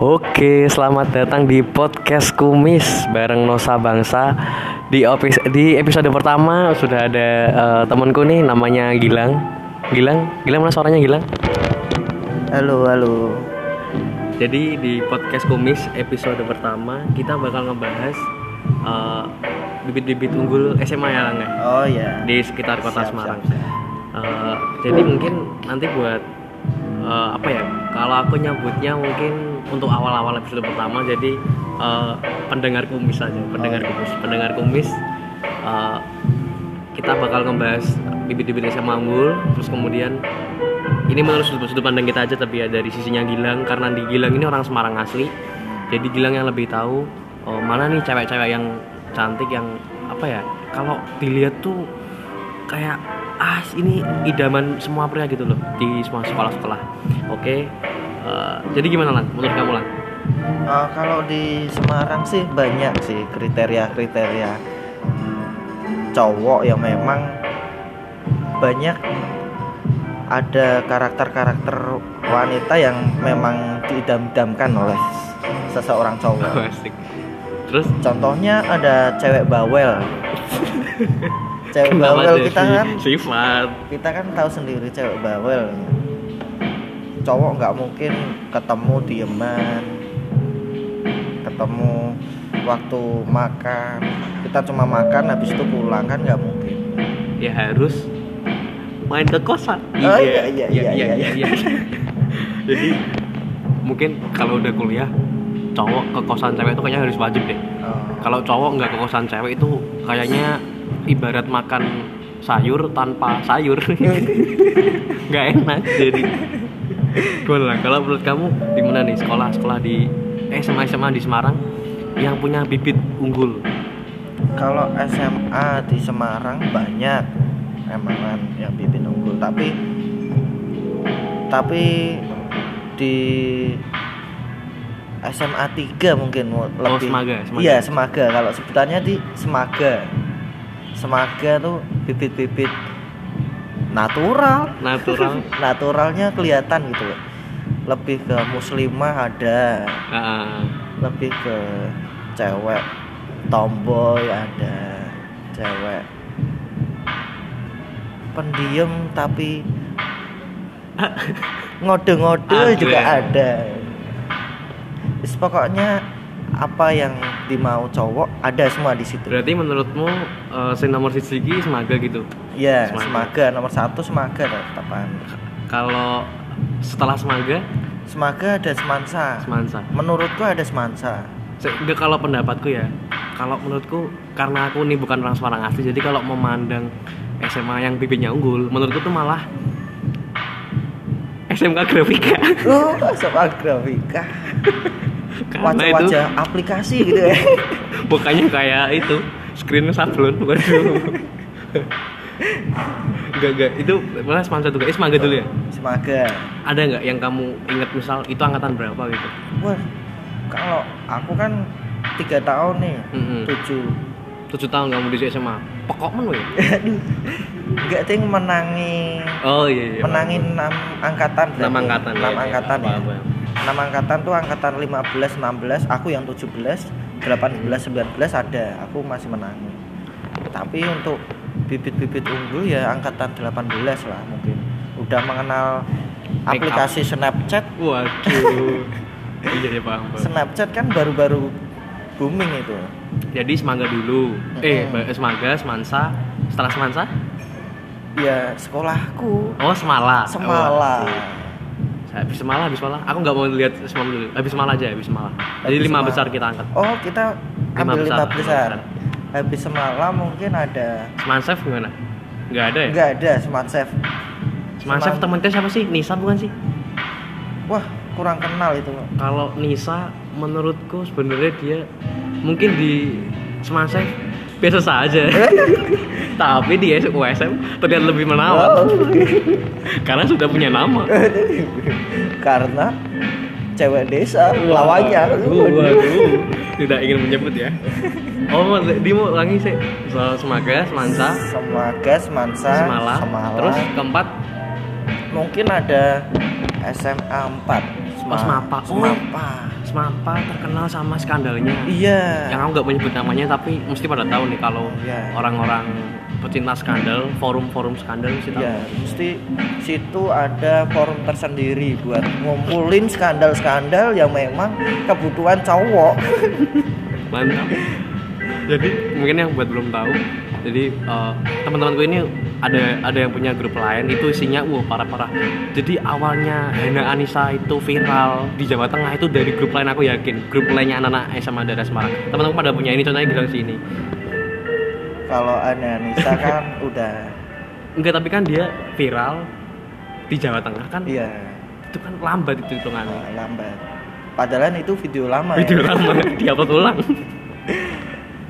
Oke, selamat datang di podcast Kumis bareng Nosa Bangsa. Di opis- di episode pertama sudah ada eh, temanku nih namanya Gilang. Gilang, Gilang mana suaranya Gilang? Halo, halo. Jadi di podcast Kumis episode pertama kita bakal ngebahas eh, bibit-bibit unggul SMA ya Lang ya? Oh ya. di sekitar kota Siap, Semarang. siap, siap. Eh, jadi mungkin nanti buat eh, apa ya? Kalau aku nyebutnya mungkin untuk awal-awal episode pertama, jadi eh, pendengar kumis aja, pendengar Oh, kumis, pendengar kumis. eh, kita bakal ngebahas bibit-bibit SMA unggul, terus kemudian ini menurut sudut, sudut pandang kita aja tapi ya dari sisinya Gilang karena di Gilang ini orang Semarang asli jadi Gilang yang lebih tahu oh, mana nih cewek-cewek yang cantik yang apa ya kalau dilihat tuh kayak ah ini idaman semua pria gitu loh di semua sekolah-sekolah. Oke eh, jadi gimana lang menurut kamu lang Eh, kalau di Semarang sih banyak sih kriteria-kriteria cowok yang memang banyak. Ada karakter-karakter wanita yang memang diidam-idamkan oleh seseorang cowok. terus? Contohnya ada cewek bawel. cewek bawel kita kan? Sifat. Kita kan tahu sendiri cewek bawel. Cowok nggak mungkin ketemu dieman ketemu waktu makan. Kita cuma makan habis itu pulang kan nggak mungkin. Ya harus main ke kosan. Oh, iya, iya, iya, iya. jadi mungkin kalau udah kuliah cowok ke kosan cewek itu kayaknya harus wajib deh. Oh, kalau cowok nggak ke kosan cewek itu kayaknya ibarat makan sayur tanpa sayur. Nggak enak jadi. Lah. Kalau menurut kamu di mana nih? Sekolah sekolah di eh, SMA SMA di Semarang yang punya bibit unggul? Kalau SMA di Semarang banyak. Emangan yang bibit unggul. Tapi tapi di SMA 3 mungkin mu- Oh, lebih. Semaga, Semaga. iya Semaga. Kalau sebutannya di Semaga Semaga tuh bibit-bibit natural. Natural. Naturalnya kelihatan gitu loh lebih ke muslimah ada. Ah, lebih ke cewek tomboy ada cewek pendiam tapi ngode-ngode juga ya? ada. Terus pokoknya apa yang dimau cowok ada semua di situ. Berarti menurutmu sing nomor siji iki semaga gitu? Ya Semaga. semaga. Nomor satu semaga tetapan kalau setelah semaga? Semaga ada semansa. Semansa. Menurutku ada semansa. Se- enggak kalau pendapatku ya. Kalau menurutku karena aku nih bukan orang Semarang asli jadi kalau memandang SMA yang bibitnya unggul menurutku tuh malah SMK Grafika. Oh sama grafika wajah-wajah aplikasi gitu ya. Bukannya kayak itu screen sablon. Waduh enggak enggak itu malah semansa juga eh semangga dulu ya? Semaga ada nggak yang kamu ingat misal itu angkatan berapa gitu? Wah kalau aku kan tiga tahun nih tujuh. Tujuh tahun kamu di SMA pokok men ya aduh ting menangi oh iya iya menangi enam angkatan enam angkatan enam iya, iya. angkatan Apa, ya apa. Enam angkatan tuh angkatan 15 16 aku yang 17 18 19 ada aku masih menangi tapi untuk bibit-bibit unggul ya angkatan 18 lah mungkin. Udah mengenal Make up. aplikasi Snapchat. Waduh. Iya paham, paham. Snapchat kan baru-baru booming itu. Jadi semangga dulu. Eh semangga semansa. Setelah semansa? Ya sekolahku. Oh semala. Semala. Oh, habis semala habis semala aku nggak mau lihat semua dulu habis semala aja habis semala jadi Habis lima Semala. besar kita angkat. Oh kita Lima ambil besar, lima lima besar. besar. habis semalam mungkin ada semansef gimana? Nggak ada ya? Enggak ada smart chef. Semansef Seman- temennya siapa sih? Nisa bukan sih? Wah kurang kenal itu kalau Nisa menurutku sebenarnya dia mungkin di Semansef biasa saja tapi di USM terlihat lebih menawan Oh. karena sudah punya nama karena cewek desa lawannya waduh tidak ingin menyebut ya oh di mau lagi sih semaga semansa Semaga, Semansa, semala, Semala. terus keempat mungkin ada SMA 4 Oh, Semapa. Oh. Semapa. Smapa terkenal sama skandalnya. Iya. Yang aku nggak menyebut namanya tapi mesti pada tahu nih kalau Iya. orang-orang pecinta skandal forum-forum skandal mesti tahu. Ya mesti situ ada forum tersendiri buat ngumpulin skandal-skandal yang memang kebutuhan cowok. Mantap. Jadi mungkin yang buat belum tahu jadi eh, teman-temanku ini ada ada yang punya grup lain itu isinya wah parah parah jadi awalnya Hana Anissa itu viral di Jawa Tengah itu dari grup lain aku yakin. Grup lainnya anak-anak SMA daerah Semarang. Teman-teman pada punya ini contohnya bilang sini. Kalau Anissa kan udah enggak tapi kan dia viral di Jawa Tengah kan? Iya. Itu kan lambat itu hitungannya. Eh, lambat. Padahal itu video lama video ya. lama diupload ulang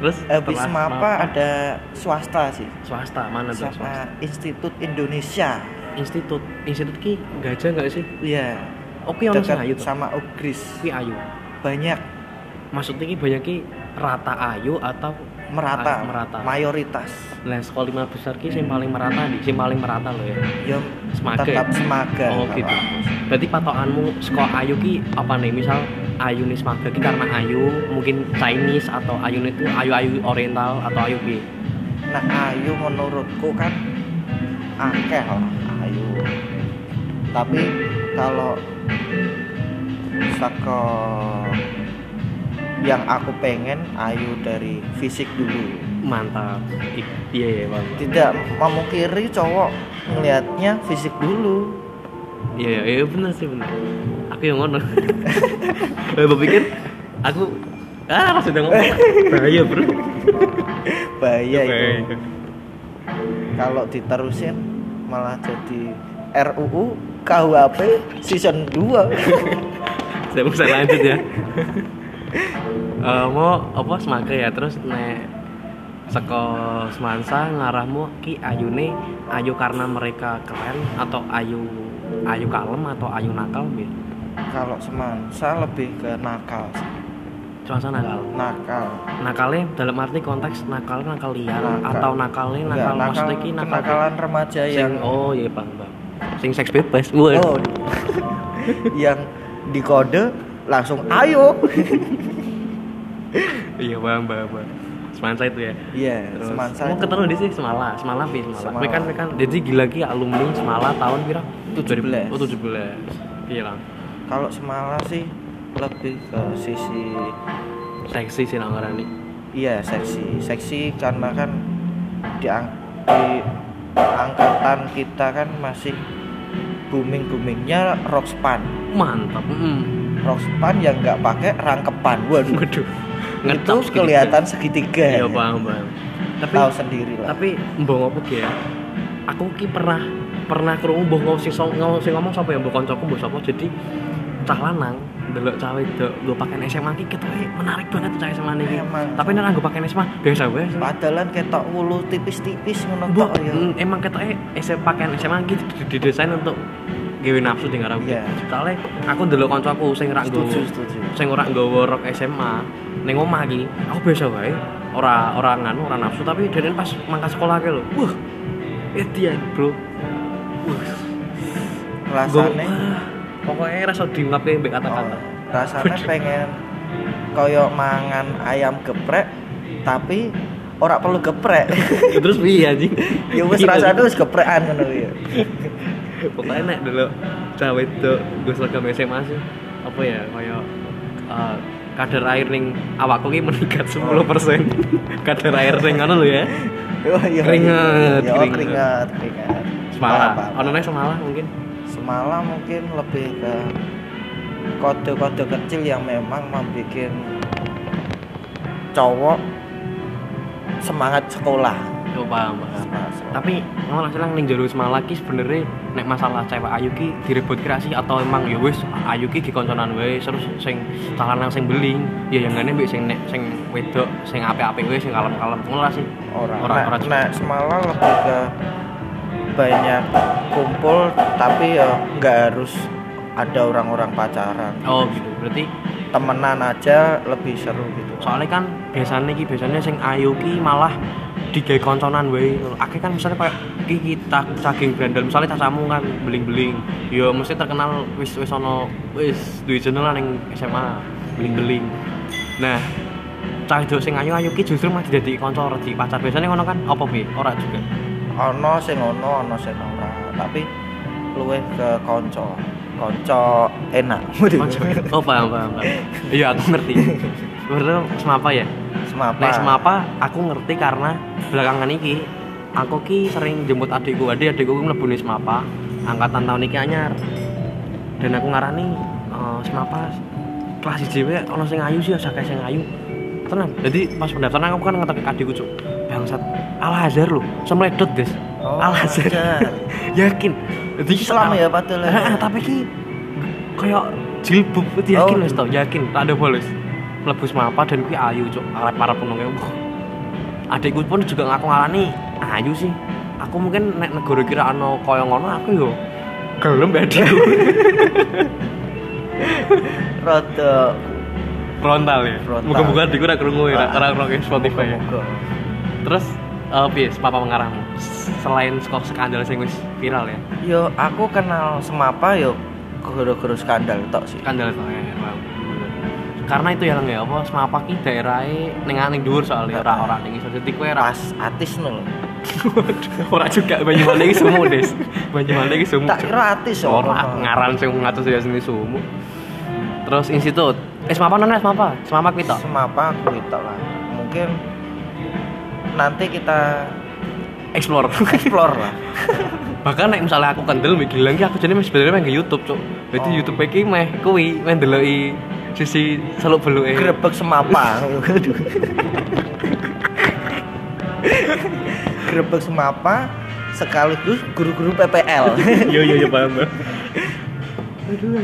terus habis setelah mapa ada swasta sih. Swasta mana tuh swasta sama Institut Indonesia. Institut institut ki gajah nggak sih? Iya. Oke ono sing dekat ayu tuh? sama Ugris. Ki ayu. Banyak. Maksudnya ki banyak ki rata ayu atau merata. Merata. mayoritas. Nah sekolah lima besar ki sing paling merata di sing paling merata loh ya. Ya Semaga tetap semaga oh gitu. Berarti patokanmu sekolah ayu ki apa nih? Misal ayu nih semaga ki karena ayu mungkin Chinese atau ayu itu ayu ayu oriental atau ayu ki? Nah ayu menurutku kan akeh lah ayu. Tapi kalau saka yang aku pengen ayu dari fisik dulu. Mantap. I- iya ya bang. Tidak memungkiri cowok ngelihatnya fisik dulu. Iya iya iya, bener sih bener aku yang ngono. Eh, Bapak pikir aku ah sudah ngomong. Bahaya bro. Bahaya itu. Kalau diterusin malah jadi RUU KUHP season 2 saya bisa lanjut ya Eh, mau apa semaga ya? Terus nek seko semansa ngarahmu ki ayune ayu karena mereka keren atau ayu ayu kalem atau ayu nakal bi kalau semansa lebih ke nakal semansa nakal? Nakal. Nakalnya dalam arti konteks nakal nakal liar Nakal. atau nakalnya Enggak, nakal nakal maksudnya ki nakal. kenakalan remaja sing yang oh iya bang bang sing seks bebas Wah. oh. Yang dikode langsung ayo. Iya bang bang bang semansa itu ya. Iya Terus, semansa. mau ketemu di sih semala semala pi semala? Semala. Kowe kan kowe kan jadi gila ki alumni semala tahun pira 17. oh 17 iya lah kalau semala sih lebih ke sisi seksi sih ngarani iya seksi. Seksi karena kan di, ang- di angkatan kita kan masih booming boomingnya rockspan mantap mm. Rockspan yang nggak pakai rangkepan. Waduh. Waduh. Itu segitiga. kelihatan segitiga iya bang bang tapi tahu sendiri lah. tapi ngopo ki ya? Aku ki pernah pernah krungu mbok ngomong sing ngomong sing ngomong sapa ya? Mbok kancaku mbok sapa? Jadi cah lanang ndelok cah wedok gue pakai SMA ki ketoke menarik banget cah SMA iki Emang. tapi nek gue pakai SMA biasa wae. Padahal ketok wulu tipis-tipis ngono tok ya. mm, emang ketoke SMA pakaian SMA gitu didesain untuk gawe nafsu di ngarep. Iya. Soalnya aku ndelok kancaku sing ora nggo setuju setuju sing ora nggawa rok SMA ning omah iki, aku biasa wae. Ora ora nganu, ora nafsu tapi dene pas mangkat sekolah ke lho. Wah. Edian, Bro. Wah. rasane Pokoknya rasa diungkapke mbek kata-kata. oh, rasane pengen koyo mangan ayam geprek tapi ora perlu geprek Terus piye anjing? ya wis Gila. rasane wis geprekan ngono ya pokoknya nek dulu. Cawe itu gue seragam SMA sih. Apa ya kayak eh, kadar air ning awakku ki meningkat 10% kadar air ning ngono lho ya. Oh, iya, Keringat, iya. Oh, semalah Paham, paham. ono nek semalah mungkin? Semalam mungkin lebih ke kode-kode kecil yang memang membuat cowok semangat sekolah. Yo paham tapi ngono selang ning jero semalah ki sebenarnya nek masalah cewek ayu ki direbut kreasi atau emang ya wis ayu ki dikonconan wae terus sing lanang sing beling ya yang ngene mbek sing nek sing wedok sing apik-apik wae sing kalem-kalem ngono lah sih. Orang Ora- nah, ora nah, semalam lebih ke banyak kumpul tapi ya nggak harus ada orang-orang pacaran. Oh gitu. Berarti temenan aja lebih seru gitu. Soalnya kan biasanya ki biasanya sing ayu ki malah digawe konconan wae akeh kan misalnya kayak ki kita saking brandel misalnya cacamu kan beling-beling. Ya mesti terkenal wis wis ono wis duwe jeneng ning SMA beling-beling. Nah cah itu sing ayu-ayu ki justru masih jadi kanca di pacar. Biasanya ngono kan? Apa bi? Ora juga. Ono sing ono ono sing ora. Tapi luwih ke konco konco enak. Kanca. oh paham paham paham. iya aku ngerti. Berarti semapa ya semapa Nek semapa aku ngerti karena belakangan iki aku ki sering jemput adikku. Adik adikku ki mlebu semapa angkatan tahun iki anyar. Dan aku ngarani eh, semapa kelas IJW ono sing ayu sih sakit sing ayu. Tenang. Jadi pas pendaftaran aku kan ngetok adikku cuk. Bangsat Al Azhar lho semledot guys Oh, Al Azhar. Yakin. Jadi Islam ya padahal Heeh, tapi ki kayak jilbab yakin Oh. tau? Yakin tak ada bolos mlebu semapa dan kuwi ayu cuk. Arep para penungnya wah. Adikku pun juga ngaku ngarani ayu sih aku mungkin nek negara kira ano kaya ngono aku yo gelem mbak adikku. Rada frontal ya? Frontal. muga-muga adikku ora krungu ya Ah. ora krungu Spotify ya. Moga-moga. terus eh piye papa mengarahmu selain skor skandal sing wis viral ya? Yo aku kenal semapa yo gara-gara skandal tok sih. Skandal soalnya ya, Bang. Karena itu ya lang ya apa semapa ki daerahe ning ning dhuwur soalnya ora ora ning iso. Dadi kowe ora pas atis nol ora juga Banyuwangi iki sumu des. Banyuwangi iki sumu tak kira atis yo ora ngaran sing ngatus ya sini sumu terus institut. Eh semapa nona semapa semapa tok semapa aku itu lah. Mungkin nanti kita explore. Explore lah. Bahkan nek misalnya aku kendel mikir lagi aku jadi sebenarnya main ke YouTube cuk. Jadi Oh. YouTube iki meh kuwi meh ndeloki sisi seluk beluke. Grebek semapa grebek semapa sekaligus guru-guru PPL iya iya iya paham aduh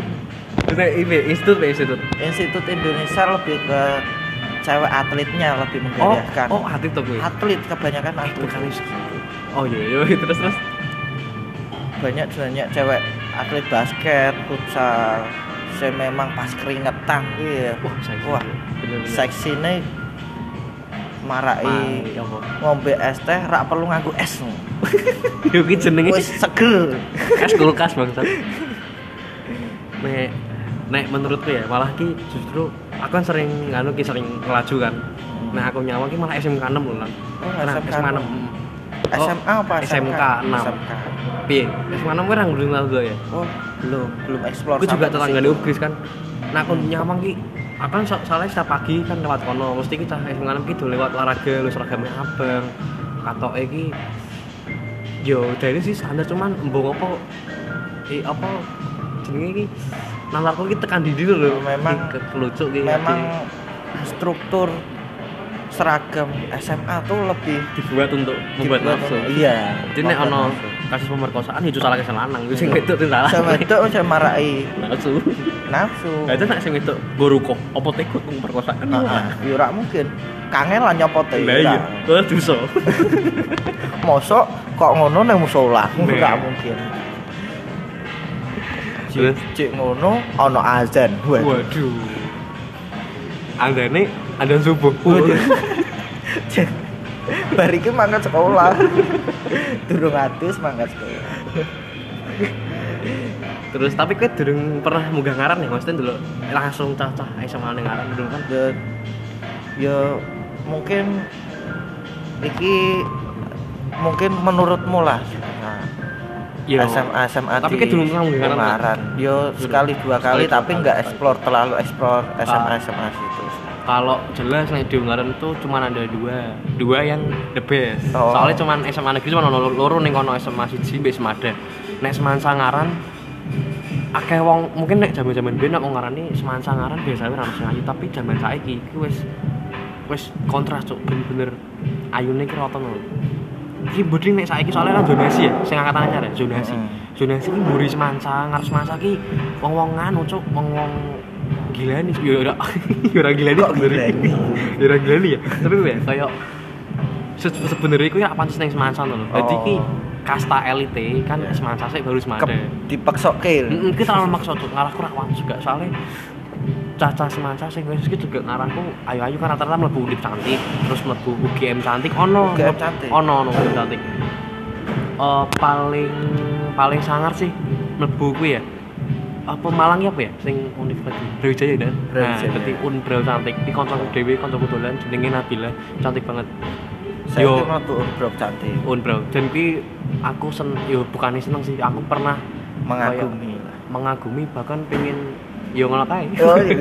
ini institut institut? Institut Indonesia lebih ke cewek atletnya lebih oh menggairahkan oh hati tuh gue atlet kebanyakan eh atlet. bukan oh iya iya terus terus? Banyak banyak cewek atlet basket futsal saya memang pas keringetan. Iya. Wah saya wah seksi nih. Marai apa ngombe es teh rak perlu nganggo es. Yo ki jenenge wis seger es kulkas bangsat. Nek nek menurutku ya malah ki justru aku kan sering nganu ki sering ngelaju kan. Nah aku nyawa ki malah SMK 6 loh lah Oh, nah, SMK SMK 6 Oh, SMA apa SMK 6 SMK piye? SMK 6 kan tahu gue ya? Oh belum belum explore aku juga tetangga situ. Ugris kan nah aku nyawang ki aku kan so- soalnya setiap pagi kan lewat kono mesti kita 6 gitu lewat olahraga lu seragamnya abang katok ki yo dari sih standar cuman embung apa eh apa jenenge ki nalarku ki tekan di diri lho Memang- Ki, ke kelucuk ki memang struktur seragam SMA tuh lebih dibuat untuk membuat nafsu iya jadi nek ono. Kasus pemerkosaan itu salah kesalahan lanang. Itu sing itu salah. Sama itu saya marai. Nafsu. Nafsu. Nah, itu nak sing itu goruko apa tekut pemerkosaan Ah, ah. Ya ora mungkin. Kangen lah nyopot ya Lah iya, oh dosa. mosok kok ngono nang musola? Nah. ora mungkin. Terus? cik ngono ono azan. Waduh. Waduh. Andane ada subuh. Cek, bar iki mangkat sekolah. Durung atus mangkat sekolah. Terus tapi kowe durung pernah munggah ngaran ya? Maksudnya dulu langsung cah-cah SMA ning ngaran dulu kan. ya ya mungkin iki mungkin menurutmu lah. Yo. SMA SMA Tapi kan dulu ngaran, yo sekali dua kali tapi nggak explore terlalu explore SMA Ah. SMA situ Kalau jelas nih di Ungaran tuh cuma ada dua, dua yang the best. Oh. Soalnya cuma SMA negeri cuma ono loro ning kono SMA siji mbek Semada. Nek Semansa Ngaran akeh wong mungkin nek jaman-jaman biyen nek wong ngarani Semansa Ngaran biasanya ora mesti ayu tapi jaman saiki iki wis wis kontras cuk bener-bener ayune ki rata lho. Iki budi nek saiki soalnya kan zonasi ya, sing angkatan anyar ya, zonasi. Mm. Zonasi ki mburi Semansa, ngarep Semansa ki wong-wong nganu cuk, wong-wong gila nih, ya ora ya ora gila nih Kok sebenarnya. gilani? Ya ora gila nih ya. Tapi ya kayak se- sebenarnya iku ya apa sih ning Semansa. Dadi ki Oh. kasta elite kan Semansa sih baru Semada. Ke, dipeksokke Mm, kita terlalu maksa tuh ngarahku rawan juga soalnya caca semanca sing wis iki juga ngarahku ayu-ayu kan rata-rata mlebu UNIF cantik terus mlebu UGM cantik ono UGM cantik. ono ono UGM cantik Eh, paling paling sangar sih mlebu kuwi ya apa Malang ya apa ya? Sing univ lagi Brawijaya dan nah dadi Unbrau cantik. Di kancaku dhewe kancaku dolan jenenge Nabila. Cantik banget. Saya Yo. waktu unbrok cantik. Unbrau dan ki aku sen yo bukannya seneng sih. Aku pernah mengagumi. mengagumi bahkan pengen yo ngono kae oh iya.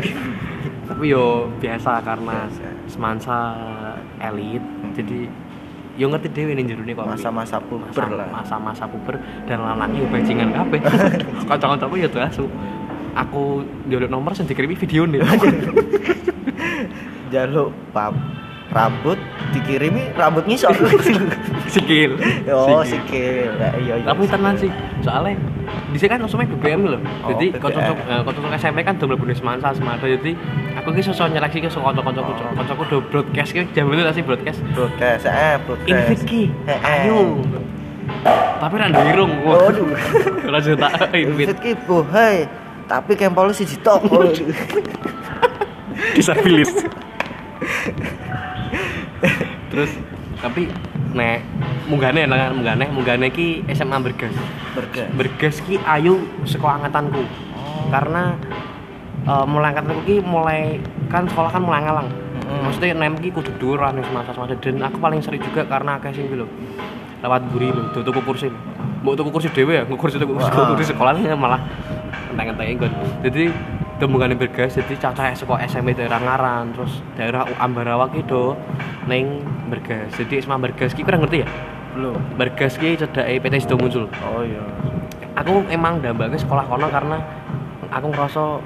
Tapi yo biasa karena Biasa. semansa elit. Jadi yo ngerti dhewe ning jerone kok masa-masa puber lah. masa-masa puber dan lanangnya yo bajingan kabeh. Kanca-kancaku yo asu aku njaluk nomor sing dikirimi video nih. Jaluk pap rambut dikirimi rambut ngisor. Sikil. Oh Sikil. Ya, iya iya. Tapi tenan sih soalnya di sini kan langsungnya BBM loh Oh, jadi kocok kocok SMP kan udah mlebu semansa semada jadi aku ki sosok nyeleksi ke sok kocok-kocokku Oh. kocokku udah broadcast ki jam itu sih broadcast? Broadcast eh broadcast. Invite ki Eh, eh. ayo. Tapi ra ndek irung Waduh. ora sih tak invite Invite ki bohai. Tapi kempol siji tok disabilis terus tapi nek munggane lah munggane. Munggane ki SMA bergas Bergas. bergas ki ayu sekolah angkatanku Oh. karena eh, mulai angkatanku ki mulai kan sekolah kan mulai ngalang. Mm-mm. maksudnya nem ki kudu duran semasa semasa dan aku paling sering juga karena akeh sing lho. Lewat buri lho tuh tuku kursi mau tuku kursi dewe ya kursi tuku kursi, kursi sekolahnya malah enteng-enteng jadi temukan bergas jadi caca sekolah SMP daerah Ngaran terus daerah Ambarawa gitu neng bergas jadi SMA bergas ki kurang ngerti ya? Belum. Bergas ki cedake PT Sido muncul. Oh iya. Aku emang dambake sekolah kono karena aku ngerasa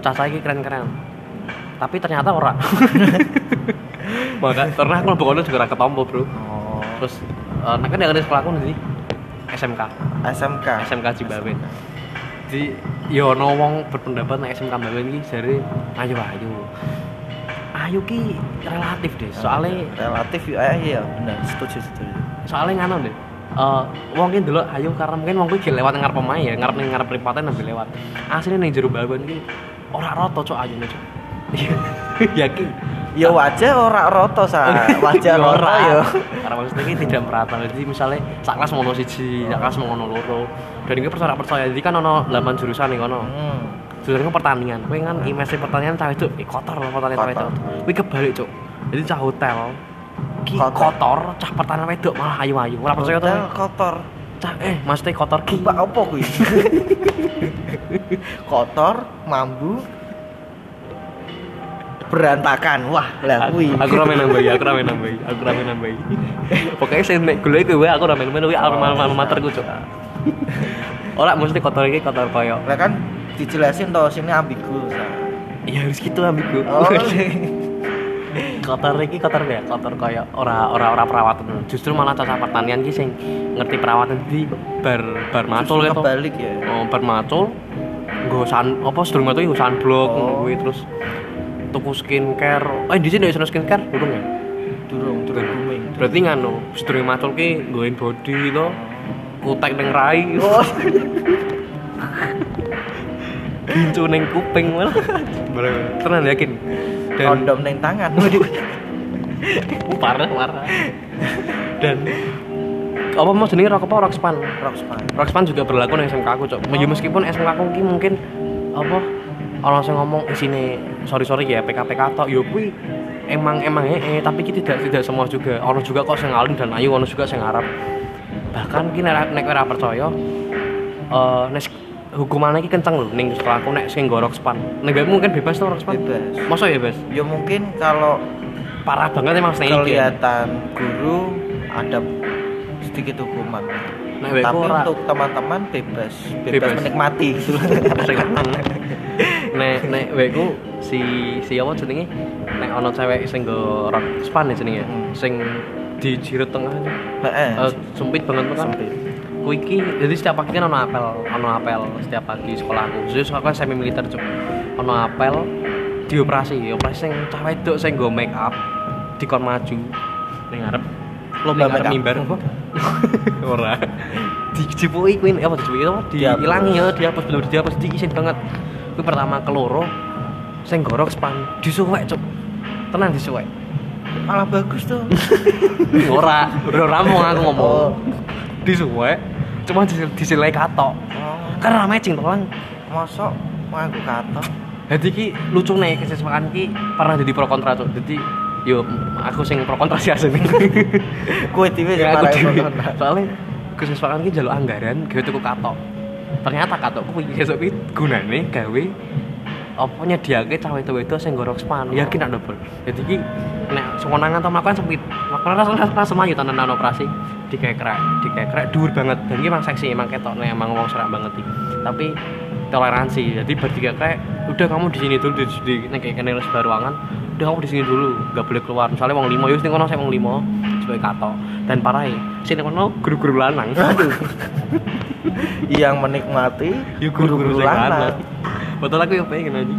caca iki keren-keren. Tapi ternyata ora. Maka karena aku lebih kono juga ketompo bro. Oh. Terus eh, nah kan yang ada sekolahku nanti SMK SMK SMK Cibawen jadi yo ono wong berpendapat nek SMK Cibawen ki jare ayo ayo ayo ki relatif deh soalnya relatif ya iya benar setuju setuju soalnya ngano deh eh wong ki dulu ayo karena mungkin wong ki lewat ngarep pemain ya ngarep ning ngarep pripaten nabi lewat asline ning jero Bawen ki ora rata cok ayo cok yakin ya wajah ora roto sa. Wajah roto ya. Karena maksudnya ini tidak merata. Jadi misalnya sak kelas mono siji sak kelas mono loro. Dan ini percaya percaya jadi kan ono 8 jurusan nih kono hmm. jurusan pertanian kowe kan imesi pertanian cah itu eh, kotor pertanian cah itu kowe kebalik cok jadi cah hotel. Ki Kotor. cah pertanian wedok malah ayu ayu ora percaya Hotel kotor. Cah eh maksudnya kotor ki. Apa kuwi? kotor, mambu, berantakan. Wah, lah aku kuwi. aku ramen nambahi aku ramen nambahi aku ramen nambahi pokoknya saya nek gula itu wae aku ramen nambahi alma alma materku cok ora mesti kotor iki kotor koyo Lah kan dijelasin toh sini ambigu. Sa. ya harus gitu ambigu Oh. kotor iki kotor ya kotor kaya ora ora ora perawatan justru malah cacah pertanian ki sing ngerti perawatan di bar bar macul Justru gitu ya. oh bar macul nggo san apa sedurung metu nggo sunblock Oh. kuwi terus tuku skincare. Eh di sini ada skincare? Durung ya? Durung, durung booming. berarti nganu sedurung macul ki nggoin body to kutek ning rai. Oh, gincu ning kuping malah tenan yakin? Dan kondom neng tangan. parah parah. Dan apa mau jenenge rock apa? Rock span? Rockspan. Rockspan juga berlaku nih SMK aku cok. Ya meskipun SMK aku ki mungkin apa orang yang ngomong isine sorry sorry ya PK-PK tok. Yo kuwi emang emang eh, tapi kita tidak tidak semua juga. Orang juga kok sing alim dan ayu orang juga sing ngarep. Bahkan ki nek ora percaya eh nek hukumannya ki kenceng lho ning sekolahku nek sing nggo Rockspan nek mungkin bebas tuh Rockspan Bebas. masa ya bebas Ya mungkin kalau parah banget emang kelihatan guru ada sedikit hukuman. Mbakku Tapi ora untuk teman-teman bebas, bebas, Bebas. menikmati gitu. nek nek wekku si si apa jenenge nek ana cewek sing nggo rok span ya jenenge Hmm. sing di jirut tengah Heeh. eh, sempit banget kan Sempit. kuwi iki jadi setiap pagi kan ono apel ono apel setiap pagi sekolahku jadi sekolah kan semi militer cuk ono apel dioperasi operasi sing cah wedok sing nggo make up dikon maju ning ngarep Lomba up. mimbar. ora. Dijipuki kuwi apa dijipuki apa? Diilangi ya dihapus bener dihapus diisin banget. Kuwi pertama keloro sing gorok span disuwek cuk. Tenang disuwek. Malah bagus tuh. ora ora rampung aku ngomong. Oh. disuwek cuma dis- disilai katok. Oh. karena matching tolong mosok nganggo kato jadi ki lucu nih kesesmaan ki pernah jadi pro kontra tuh jadi yo aku sing pro kontra sih asli. Kue dhewe ya aku nonton. soalnya kesesmaan ki jaluk anggaran gawe tuku katok. Ternyata katok kuwi esuk ki gunane gawe apa nyediake cawe itu itu sing gorok span yakin nak double. Jadi ki nek semonangan atau makan sempit. Makanya rasa rasa maju tanah operasi. Dikekrek dikekrek dur banget. Dan ki emang seksi emang ketok nih emang wong serak banget iki. Tapi toleransi. Jadi ber dikekrek udah kamu di sini dulu di, di kayak kene sebar ruangan udah kamu di sini dulu nggak boleh keluar. Misalnya wong limo yus ning kono saya wong limo sebagai katok. Dan parah sini kono guru-guru lanang. Aduh. yang menikmati ya guru-guru sing lanang. betul aku yang pengen aja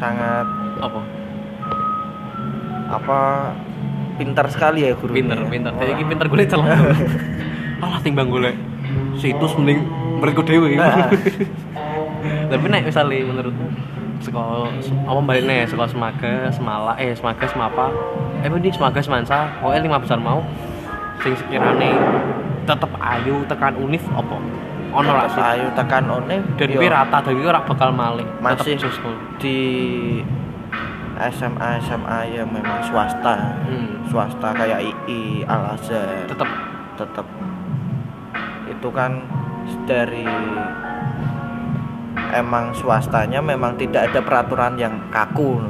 sangat apa? Apa? Pintar sekali ya guru pinter pinter kayak gini pinter gue celah malah timbang gue situs mending mereka dewi Nah. tapi nek misalnya menurutmu sekolah apa balik nih sekolah semaga semala eh semaga semapa. Eh di semaga semansa. Pokoknya lima besar mau. Sing sekirane tetep ayu tekan unif apa? Ono lah. Sih ayu tekan one dan gue rata dan gue rak bakal maling Masih. di SMA SMA yang memang swasta. Hmm. swasta kayak II Al Azhar. Tetep. Tetap itu kan dari emang swastanya memang tidak ada peraturan yang kaku.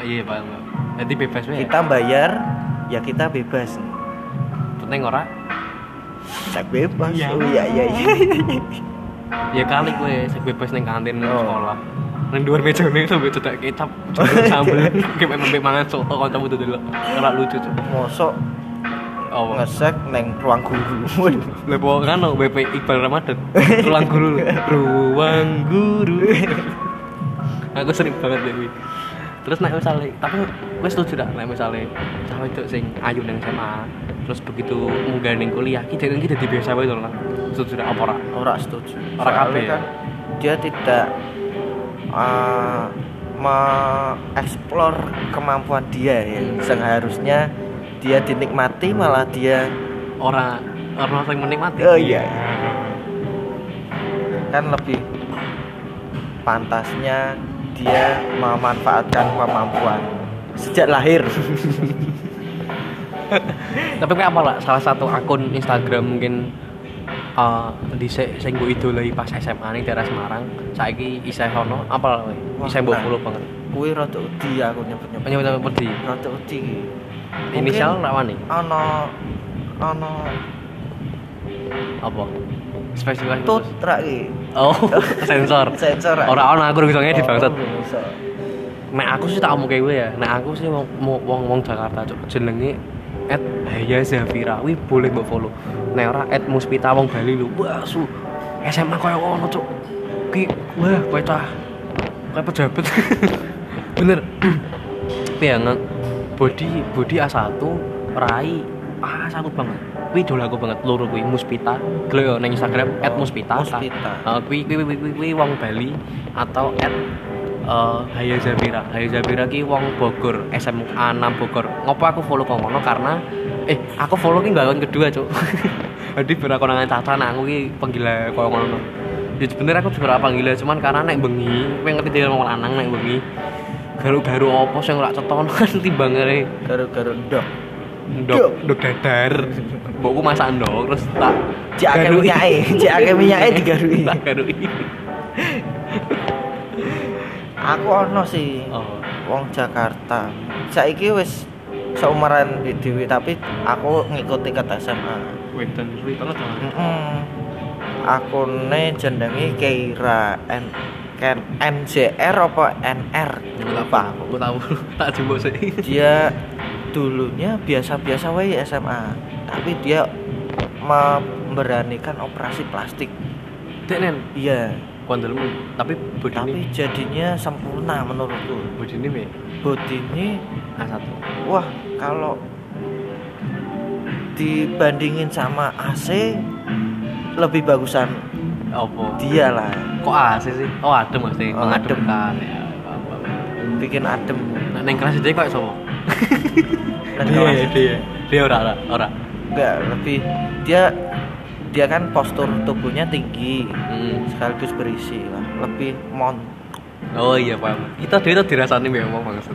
Iya pak. Jadi bebas ya kita bayar ya kita bebas. Penting ora? Cek bebas. Iya. oh iya iya iya ya kali gue sing bebas ning kantin Oh. sekolah. Ning dhuwur meja ning sampe cedak kecap sambel kayak membe mangan soto kancamu tuh dulu. Ora lucu tuh mosok oh ngesek neng ruang guru. Lepo kan no, BP Iqbal Ramadan. Ruang guru. Ruang guru. Aku sering banget Dewi terus naik misalnya tapi gue setuju dah naik misalnya cawe itu sing ayu nang SMA terus begitu munggah ning kuliah kita kan kita biasa wae to lah setuju dah apa ora? Ora setuju. Ora kabeh. Ya? kan dia tidak uh, mengeksplor kemampuan dia ya Hmm. seharusnya dia dinikmati malah dia ora orang sing menikmati. Oh iya kan lebih pantasnya dia memanfaatkan kemampuan sejak lahir. Tapi kayak apa lah salah satu akun Instagram mungkin uh, di se sing mbok idolai pas SMA ning daerah Semarang saiki isih ono. Apa lah isih mbok nah. follow banget. kuwi rada wedi aku nyebut-nyebut. Penyebut perdi rada wedi inisial rawan nih? Ana ana apa? Spesifikasi tut rak iki. Oh sensor. Sensor ora ono aku bisa ngedit Oh, bangsat. nek aku sih tak omong kayak gue ya. Nek aku sih wong wong wong Jakarta cuk. Jenenge at Haya Zafira. Wi boleh mbok follow. Nek ora at Muspita wong Bali lho. Wah su. SMA koyo ngono cuk. Ki wah kowe cah. Kowe pejabat. Bener. Nge- body body A1 rai A1 banget kuwi idola aku banget loro kuwi Muspita gelo yo ning Instagram at Muspita Muspita. Uh, kuwi kuwi kuwi kuwi- kuwi wong Bali atau at uh, Haya Zabira. Haya Zabira ki wong Bogor, SMA 6 Bogor. Ngopo aku follow kok ngono karena eh aku follow ki akun kedua, Cuk. Jadi bener aku nangan caca nah aku ki penggila koyo ngono. Ya sebenernya aku juga ora panggila cuman karena nek bengi, kowe ngerti dia wong lanang nek bengi. Garu-garu apa sing ora ceton kan timbangane garu-garu ndok ndok ndok dadar. Mbokku masak ndok terus tak garui. minyake, cek akeh minyake digarui. Tak garui. aku ono sih Oh. wong Jakarta saiki wis seumuran di Dewi tapi aku ngikuti ke SMA Wedan suwi banget lah. Heeh. Akune jenenge Keira N Ken NJR apa NR lupa aku. Tahu, tak jumbo sih. Dia dulunya biasa-biasa wae SMA, tapi dia memberanikan operasi plastik. Dek nen, Iya, kondelmu, tapi body tapi jadinya sempurna menurutku. body ini be Body ini A1. wah kalau dibandingin sama AC lebih bagusan Apa? dia lah Kok AC sih? Oh adem maksudnya, Oh, adem. mengademkan. Ya, bikin adem Nah, neng kelas dia kok sopo? Dan Dia, dia, dia ora, ora, ora. enggak lebih dia dia kan postur tubuhnya tinggi Hmm. sekaligus berisi lah lebih mon Oh iya paham. Kita dia itu dirasani mbek wong maksud.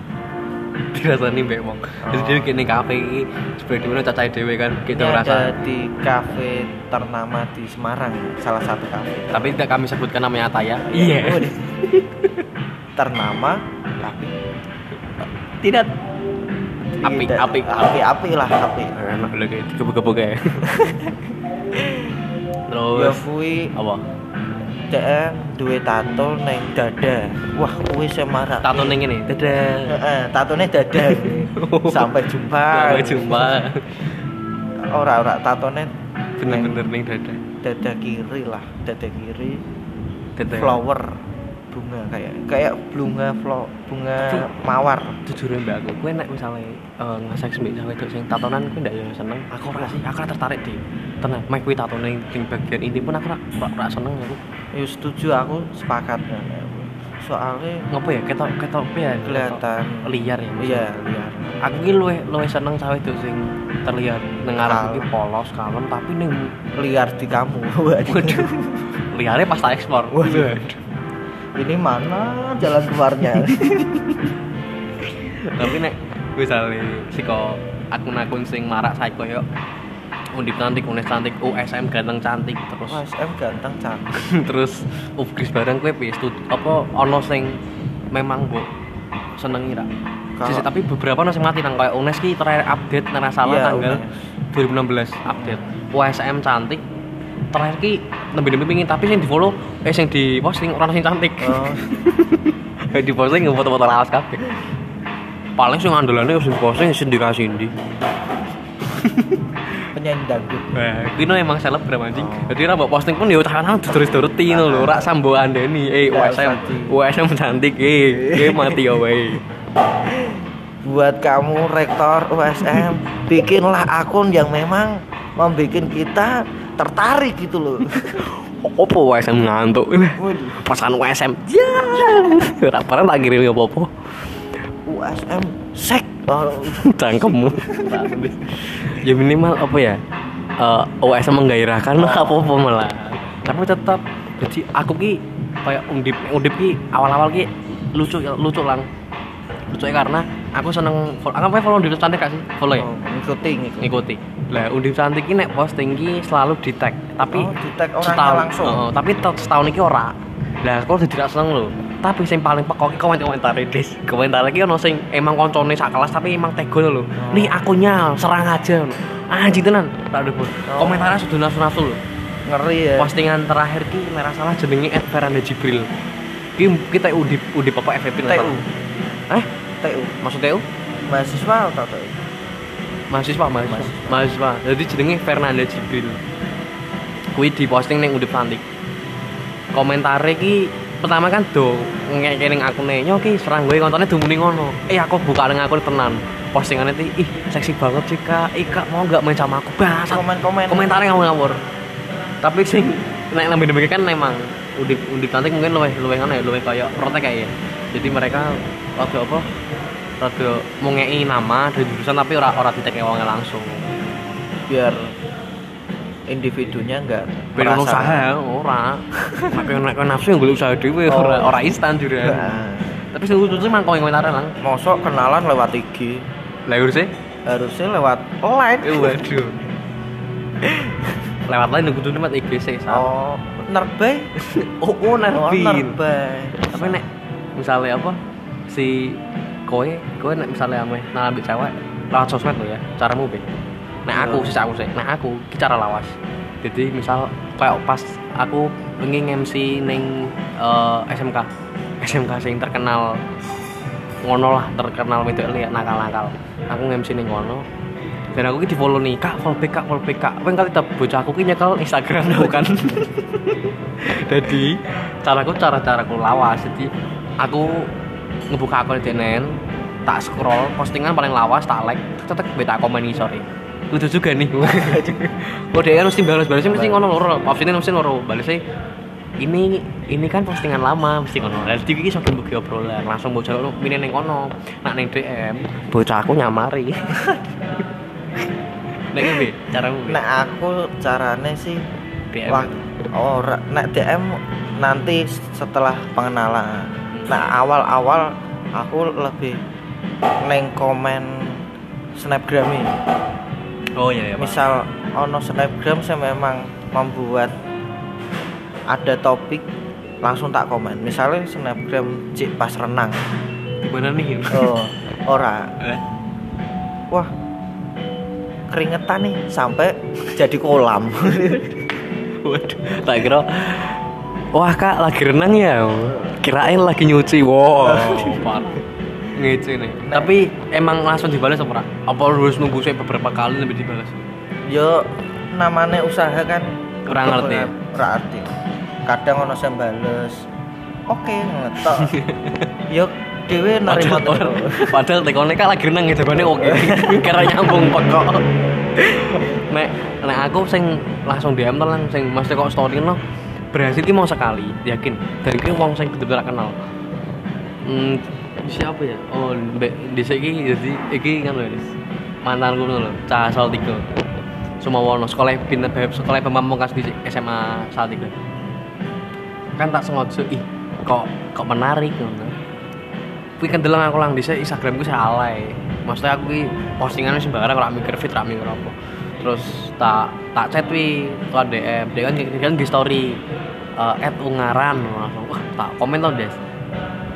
Dirasani mbek wong. Jadi dia kene kafe iki sebagai dhewe cacahe dhewe kan gitu Ini ada di kafe ternama di Semarang salah satu kafe Tapi tidak kami sebutkan namanya Ataya. Iya. Waduh. ternama tapi Tidak. Api, tidak- api, api api lah api Enak lho kayak gebuk-gebuk ya Terus kuwi apa? Dhek duwe tato neng dada wah kuwi semarak Tato ning ngene. Dadah. Heeh, tatone dada sampai jumpa Sampai jumpa. ora ora tatone Bener-bener ning dada. dada kiri lah dada kiri Dadah. flower bunga kayak kayak bunga flo, bunga mawar jujur ya mbak aku kue nek misalnya uh, ngasek mbak cewek itu sing tatonan kue ndak seneng aku ora sih aku tertarik di tenang mek kue tato ning bagian inti pun aku ora seneng aku. Ya setuju aku sepakat. Soalnya ngopo ya? Ketok ketok ya? kelihatan. Liar ya iya liar. Aku ki luwe luwe seneng cewek itu sing terlihat Kalem. iki polos kalem tapi ning liar di kamu. Waduh. Liarnya pas tak ekspor. Waduh. ini mana jalan keluarnya? Tapi nek misalnya siko akun-akun sing marak saiko yo undip cantik unes cantik USM ganteng cantik terus. Mas M ganteng cantik. Terus upgrade barang kue piye? Stud- apa ono sing memang mbok senengi ra? Kalau- Sisi, tapi beberapa sing mati nang kayak UNES ki terakhir update nang salah Iya, tanggal UNES. 2016 update. USM cantik. Terakhir ki lebih-lebih pingin tapi sing di follow eh sing di posting orang sing cantik. Oh, di posting nggak foto-foto lawas kabeh. Paling sing andalannya sing posting sing dikasih ndi penyanyi dangdut Wah, kuwi emang selebgram anjing. Jadi mbok posting pun ya tangan ditulis-turuti ngono lho, ora sambo andeni. Eh, USM, USM cantik eh. Eh mati ya wae. buat kamu rektor USM bikinlah akun yang memang membuat kita tertarik gitu loh Opo USM ngantuk. Pasangan USM. Ya. Ora pernah tak kirim apa-apa. USM sek. Oh, Cangkemmu. ya minimal apa ya? Eh, USM menggairahkan apa-apa malah. Tapi tetap jadi aku ki kayak undip undip ki awal-awal ki lucu lucu lang. Lucu karena aku seneng follow aku apa follow undip cantik gak sih? Follow ya? Oh, ngikuti ngikuti. Ngikuti. Lah undip cantik ki nek posting ki selalu di tag tapi oh, di tag orangnya setahun. langsung. Heeh, tapi setahun iki ora lah aku udah tidak seneng lho. Tapi sing paling pekok ki komentar dis komentar iki ono sing emang koncone sak kelas tapi emang tego lho. Nih akunnya serang aja anjing tenan. Tak ada pun. Oh. komentarnya sudah nafsu-nafsu lho. Ngeri ya. Postingan terakhir ki ora salah jenenge Ed Feranda Jibril. Ki kita undip undip apa FVP TU eh? TU maksudnya TU mahasiswa atau TU mahasiswa mahasiswa. Mahasiswa. jadi jenenge Fernanda Jibril. Kuwi di posting ning Undip Cantik komentare ki pertama kan do ngekek ning akune nyo ki serang gue kontone dumuni ngono. Eh aku buka ning akun tenan postingannya ti ih seksi banget sih kak. Ih kak mau nggak main sama aku? Bahasa komen-komen. Ngawur ngawur tapi sing nek lebih demikian kan memang undip undip cantik mungkin luwih luwih ngono ya luwih kayak protek kayak ya. Jadi mereka rada apa rada mau ngei nama dan jurusan tapi ora ora ditek wongnya langsung. Biar individunya enggak beda usaha ora. Nek nek nafsu yang golek usaha dhewe Oh. ora ora instan juga Nah, tapi sih mang komentar lang mosok kenalan lewat IG lah sih? Harusnya lewat line eh waduh. Lewat lain kudu nemat IG sih oh nerbay? Oh oh oh nerbay. Tapi nek misalnya apa si kowe kowe nek misalnya ame ambil cewek lewat sosmed lo ya caramu be nek aku Iya. sih aku sih. Nek aku cara lawas. Jadi misal kayak pas aku pengen MC neng eh, SMK SMK sing terkenal ngono lah terkenal itu lihat nakal-nakal. Aku MC ning ngono. Dan aku di follow nih kak follow back kak follow back kak. Pengen kali bocah aku ki nyekel Instagram bukan? Jadi caraku cara caraku lawas. Jadi aku ngebuka akun DNN tak scroll postingan paling lawas tak like tetek beta komen nih sorry lucu juga nih. Oh dia mesti balas balasnya mesti ngono loro opsinya mesti loro balasnya ini ini kan postingan lama mesti ngono. Dan TV ini sampai buki obrolan langsung bocah lu mini neng kono? Nak neng DM bocah aku nyamari. Nek bi cara nah aku carane sih DM Wah, ora nek DM nanti setelah pengenalan. Nah, awal-awal aku lebih neng komen snapgram ini. Oh iya iya. Misal ono snapgram saya memang membuat ada topik langsung tak komen. Misalnya snapgram cik pas renang. gimana nih Oh, ora. Eh, Wah. Keringetan nih sampai jadi kolam. waduh tak kira wah kak lagi renang ya kirain lagi nyuci wow. ngece nih tapi emang langsung dibalas apa ora? apa harus nunggu saya beberapa kali lebih dibalas Yo namanya usaha kan Ora ngerti. Ora ngerti. Kadang ono sing bales. Oke, ngetok. Yo dhewe nerima padahal padahal tekone kak lagi renang gitu kan oke kira nyambung pekok nek nek aku sing langsung DM tuh lang sing mesti kok story no berhasil itu mau sekali yakin dari ki wong sing bener-bener kenal hmm, siapa ya oh mbak di sini jadi iki kan lho Dis. mantanku lho cah asal tiga semua wono sekolah pinter beb sekolah pemamungkas di SMA saat tiga kan tak sengaja ih kok kok menarik ngono kuwi kan deleng aku lang dhisik Instagramku saya alay. Maksudnya aku ki postingannya sembarang ora mikir fit, ora apa. Terus tak tak chat wi ke DM, dia kan dia kan di story eh at ungaran langsung tak komen tau Des.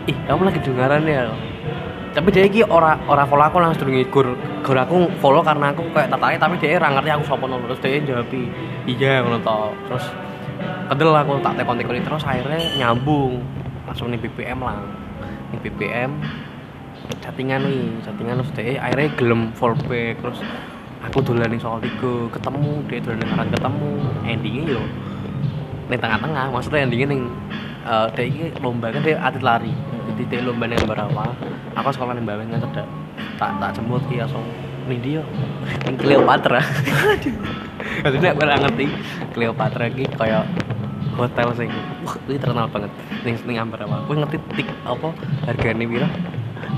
Ih, kamu lagi di ungaran ya. Tapi dia ki ora ora follow aku langsung durunge gur gur aku follow karena aku kayak tertarik tapi dia ora ngerti aku ngono. Terus dia jawab iya ngono to. Terus kedel aku tak tekon-tekoni terus akhirnya nyambung langsung nih BBM lah nih BBM chattingan nih chattingan terus dia akhirnya gelem fallback terus aku dolan ning soal tiga ketemu dia dolan ning ngaran ketemu endingnya yo ning tengah-tengah maksudnya endingnya ning eh dia ini lomba kan dia atlet lari jadi dia lomba ning barawa aku sekolah ning Bawen kan cedak tak tak jemput ki langsung ning dia ning Cleopatra Maksudnya aku ora ngerti Cleopatra ki kayak hotel sing wah ini terkenal banget ning ning Ambarawa. Aku ngerti tik apa hargane piro?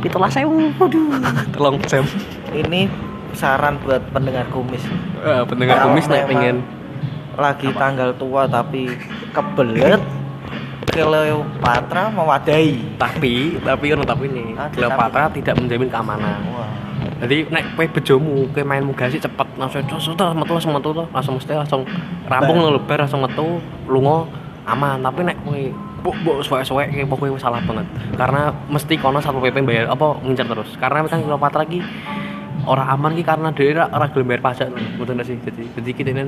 17.000. Waduh, telung jam. Ini saran buat pendengar kumis. Eh, pendengar Kalau kumis nek memang pengen lagi Apa? tanggal tua tapi kebelet Cleopatra mewadahi. tapi tapi ono tapi nih Ada Cleopatra tidak menjamin keamanan. Wah. Jadi nek kowe bejomu, kowe main mugasi cepet langsung terus terus metu langsung metu langsung mesti langsung rampung lo lebar langsung metu lunga aman. Tapi nek kowe buk buk suwek-suwek kayak pokoknya salah banget. Karena mesti kono satu PP bayar apa ngincar terus. Karena kan Cleopatra lagi orang aman ki karena dia ora ora gelem bayar pajak. Betul gak sih? Jadi jadi kita ini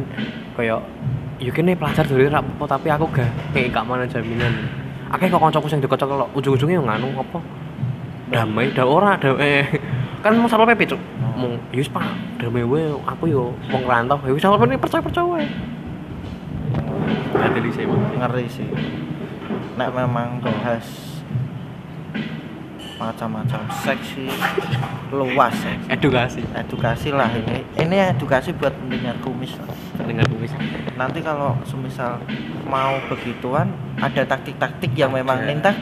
kayak yo kene pelajar dari ra apa tapi aku gak kayak gak mana jaminan. Akeh kok kancaku sing deket kok ujung-ujungnya yo nganu apa? Damai dah ora damai kan mau satpol pp cuk mau yus pak damai we aku yo mau ngerantau yus satpol pp percaya percaya ada di saya ngeri sih. Nek memang bahas macam-macam seks sih luas ya. edukasi. Edukasi lah ini. Ini edukasi buat pendengar kumis lah. dengan kumis. Nanti kalau semisal mau begituan ada taktik-taktik yang memang nintak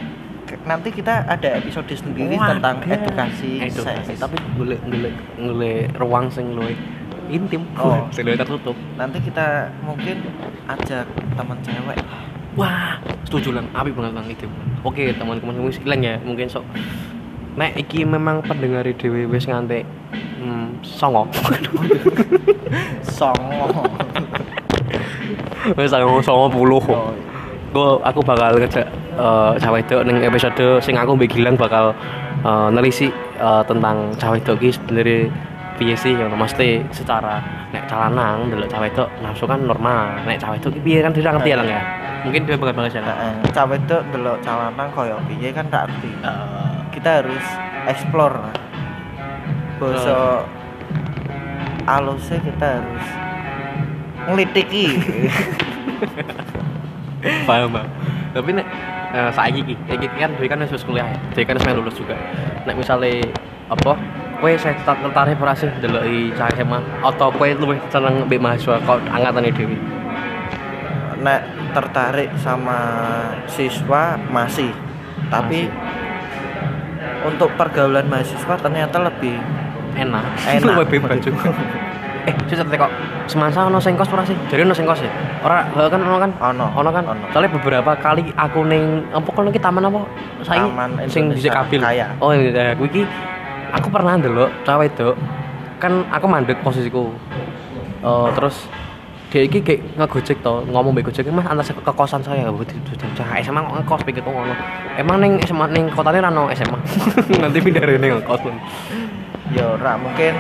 nanti kita ada episode sendiri Wah, tentang ada. edukasi, edukasi. seks tapi boleh boleh boleh ruang sing luwe intim. Oh. sing tertutup. Nanti kita mungkin ajak teman cewek wah setuju lang api banget lang itu oke teman-teman kamu sekalian ya. Mungkin sok nek iki memang pendengar dhewe wis ngantek hmm, songo. Songo. Wis songo songo puluh. Oh, Gua aku bakal ngejak eh cawe itu ning episode sing aku mbek Gilang bakal eh, nelisi eh, tentang cawe itu ki sebenarnya piye sih yang mesti secara nek calanang delok cawe itu nafsu kan normal. Nek cawe itu piye kan tidak ngerti ya lang ya? Mungkin dia bakal bahas ya? Nah, cawe itu delok calanan koyo piye kan tak ngerti. Eh, kita harus explore. Bosok alusnya kita harus ngelitiki paham bang. Tapi nek eh, saiki ki iki kan dhewe kan wis kuliah ya. Dhewe kan wis lulus juga. Nek misale apa kowe saya tetap tertarik ora sih deloki cah SMA atau kowe luwih seneng mbek mahasiswa kok angkatane dhewe? Nek tertarik sama siswa masih. Tapi untuk pergaulan mahasiswa ternyata lebih enak. Enak. luwih bebas juga. eh susah kok semasa ono sing kos ora sih? Jadi ono sing kos ya? Ora eh, kan ono kan? Ono. ono kan? Ono. soalnya beberapa kali aku ning apa kono iki taman apa? Saiki Taman sing dhisik kabil. Kaya. oh iya aku iki aku pernah ndelok cawe itu kan aku mandek posisiku. Eh, terus dia iki kayak ngegojek to ngomong mbek gojek. Mas antar ke kosan saya cah SMA kok ngekos pikirku ngono. Emang ning SMA ning kotane ra ono SMA nanti pindah rene ngekos ya ora mungkin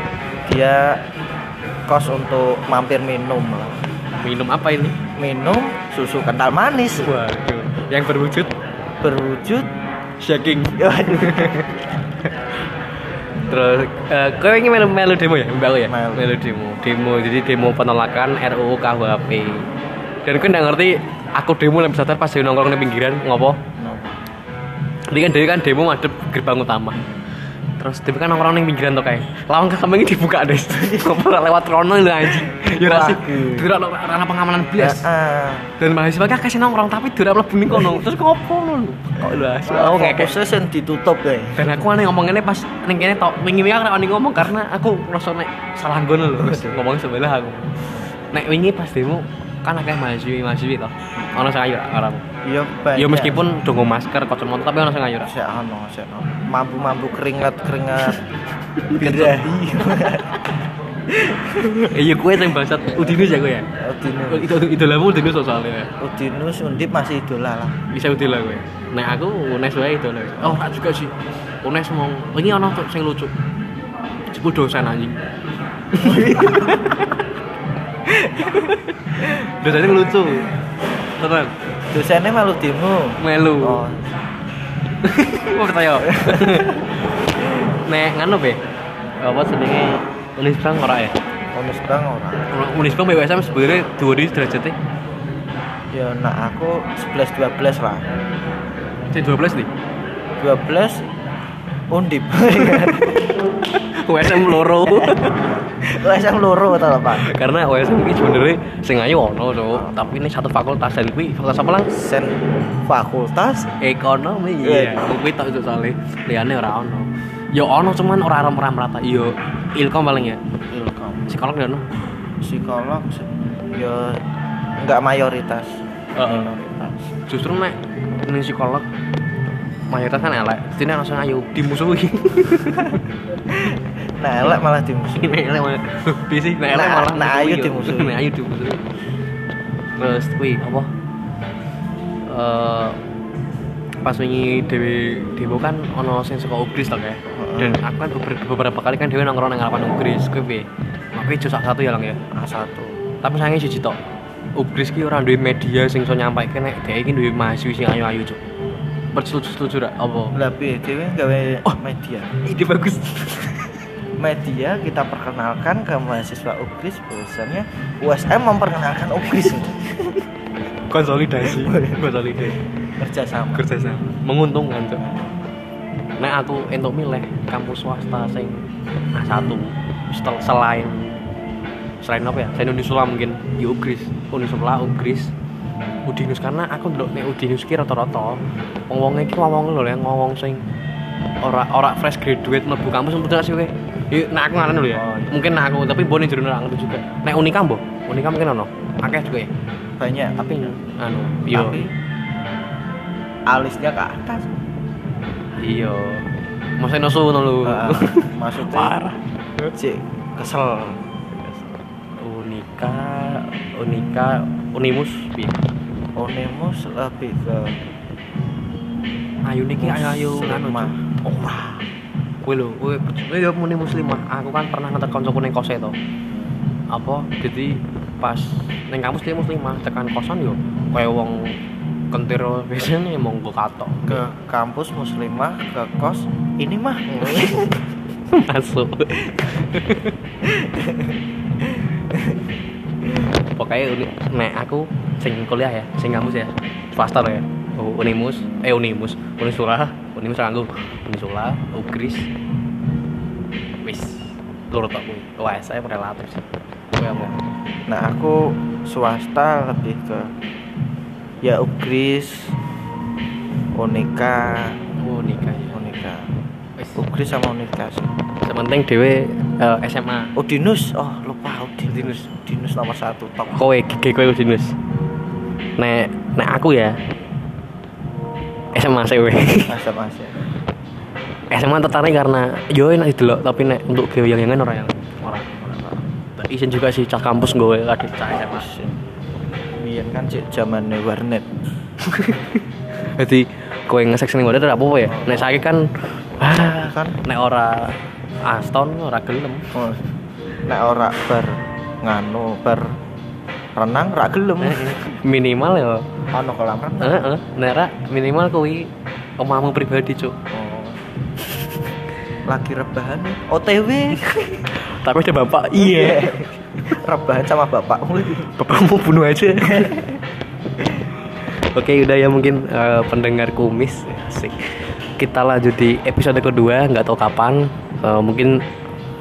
dia kos untuk mampir minum lah. Minum apa ini? Minum susu kental manis. Waduh yang berwujud? Berwujud shaking. Waduh terus eh kowe ini melu melu demo ya? Mbak ya? Melu. demo. Demo jadi demo penolakan RUU KUHP dan kowe nggak ngerti aku demo lebih sadar pas nongkrong di pinggiran ngopo? Jadi kan dia kan demo madep gerbang utama. Terus dia kan nongkrong ning pinggiran tuh kayak. Lawang kambing dibuka deh. Ngopo ora lewat rono lho anjing. Ya ora sih. Tidak ono ranah pengamanan blas. Heeh. Dan mahasiswa kan kasih nongkrong tapi tidak mlebu ning kono. Terus ngopo lho. Kok lho. Aku ngekek. fokusnya sing ditutup ya Dan aku aneh ngomongnya pas ning kene tok wingi-wingi aku ngomong karena aku ngerasa nek salah nggon lho. Terus ngomong sebelah aku. Nek wingi pas demo kan akeh mahasiswa mahasiswa toh. Ono sing ayu ora. ya Ya meskipun dongo masker kacamata tapi ono sing ayu ora. Sik ono, sik ono. Mampu-mampu keringat-keringat birahi. Iya kue yang bangsat Udinus ya gue ya. Udinus. Itu itu lamu Udinus soalnya. Udinus Undip masih idola lah. Bisa Udin lah gue. Nah aku Unes wae itu lah. Oh tak juga sih. Unes mau ini ono tuh sing lucu. Cepul dosen anjing. Dosennya lucu. Tenan. Dosennya malu demo. Melu. Oh, Mau percaya. Nek nganu be. Apa jenenge Unis Bang ora ya? bonus bang ora. Unis Bang BWSM sebenarnya dua di derajatnya. Ya nak aku 11 12 lah. Cek 12 nih. 12 Undip. USM loro. USM loro ta, Pak? Karena USM ini sebenarnya sing ayu ono cuk, tapi ini satu fakultas dan kuwi fakultas apa lang? Sen fakultas Ekonomi. Iya. Iya, kuwi tok cuk soalnya. Liyane ora ono. Ya ono cuman ora ora merata. Iya, Ilkom paling ya. Ilkom. Psikolog ya ono. Psikolog se- ya enggak mayoritas. Heeh. Minoritas. Justru nek ning psikolog mayoritas kan elek. Ono sing ayu dimusuhi. Nah, elek malah dimusuhi. Nek elek malah sih? Nek elek Nah, malah nah, ayu dimusuhi. Nek ayu dimusuhi. Terus kuwi apa? Eh pas wingi dewe dewo kan ono sing saka Ugris to kayak. Dan aku kan beber- beberapa kali kan dewe nongkrong nang harapan Ugris kuwi piye? Aku salah satu ya lang ya. A1. Tapi sange siji tok. Ugris ki ora duwe media sing iso nyampaike nek dhek iki duwe mahasiswa sing ayu-ayu cuk. Bersetuju-setuju ra apa? Lah piye dhewe gawe Oh. media. Ide bagus. Media kita perkenalkan ke mahasiswa UGRIS bahwasannya USM memperkenalkan UGRIS. Konsolidasi. Konsolidasi. kerjasama. kerjasama. Menguntungkan tuh nah aku entuk milih kampus swasta sing A1 setel selain selain apa ya? Selain Unisula mungkin di Ugris. Unisula Ugris. Udinus karena aku ndelok nek Udinus ki rata-rata wong-wong iki wong lho yang ngomong sing ora ora fresh graduate mlebu kampus mlebu sih kowe Iya, nah aku ngaran dulu ya. Oh, iya. Mungkin nah aku tapi bone jero ngerti juga. Nek Unika mbok, Unika mungkin ono. Akeh juga ya. Banyak Tapi anu, yo tapi alisnya ke atas. Iya. Masa nosu ngono lho. Ah, maksudnya Parah. Cik, kesel. Unika, Unika, Unimus piye? Onimus lebih ke Ayu niki ayu-ayu anu. Muslimah. Ora. Kowe lho, kowe kowe yo muni muslimah. Aku kan pernah ngetek kancaku ning kose to. Apa? Jadi pas ning kampus dia muslimah, tekan kosan yo kaya wong kentir biasanya monggo katok. ke kampus muslimah ke kos ini mah masuk pokoknya uni, nek aku sing kuliah ya sing kampus ya swasta ya Unimus eh Unimus Unisula Unimus nganggo Unisula Ugris. Wis loro tok kuwi. USM relatif sih. Nah aku swasta lebih ke ya Ugris Unika nikah ya Unika Ugris sama Unika sih. Sementing dhewe eh, SMA Udinus? Oh lupa Udinus. Dinus. Dinus nomor satu top Kowe kowe Dinus. Nek nek aku ya SMA masa masa SMA tertarik karena enak itu loh tapi nek untuk orang yang orang orang izin juga sih cah kampus gue kadit cah SMA Biyen kan cek zamannya warnet. Jadi kowe ngesek sini wadah apa ya? Nek saya kan ah, kan? nek ora Aston ora gelem. Oh, nek ora bar nganu bar renang rak gelem. Minimal ya ono kolam renang. Heeh nek ra minimal kuwi omahmu pribadi cuk. Oh. lagi rebahan. OTW tapi ada bapak. Iya. Rebahan sama bapakmu. Bapakmu bunuh aja. Oke udah ya mungkin eh, pendengar kumis. Asik. Kita lanjut di episode kedua nggak tahu kapan. Eh, mungkin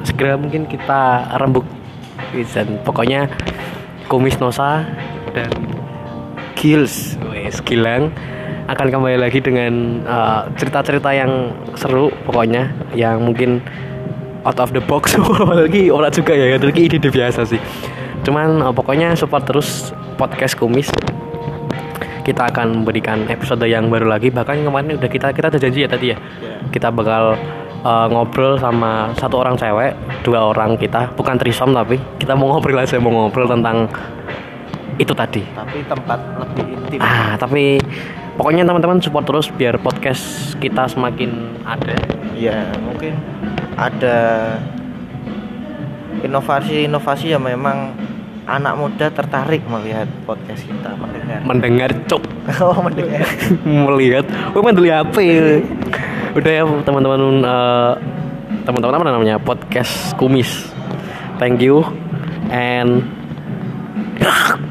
segera mungkin kita rembuk. Dan pokoknya kumis Nosa dan Kills wes Gilang akan kembali lagi dengan eh, cerita-cerita yang seru pokoknya. Yang mungkin out of the box lagi orang juga ya itu ide ide biasa sih. Cuman eh, pokoknya support terus podcast kumis. Kita akan memberikan episode yang baru lagi. Bahkan kemarin udah kita kita ada janji ya tadi ya. Kita bakal eh, ngobrol sama satu orang cewek dua orang kita. Bukan trisom tapi kita mau ngobrol aja mau ngobrol tentang itu tadi. Tapi tempat lebih intim. Ah, tapi pokoknya teman-teman support terus biar podcast kita semakin ada. ya mungkin ada inovasi-inovasi yang memang anak muda tertarik melihat podcast kita mendengar. Mendengar cuk, oh mendengar. Melihat, gue main dulu apa ya? Udah ya teman-teman eh, teman-teman apa namanya? Podcast kumis. Thank you and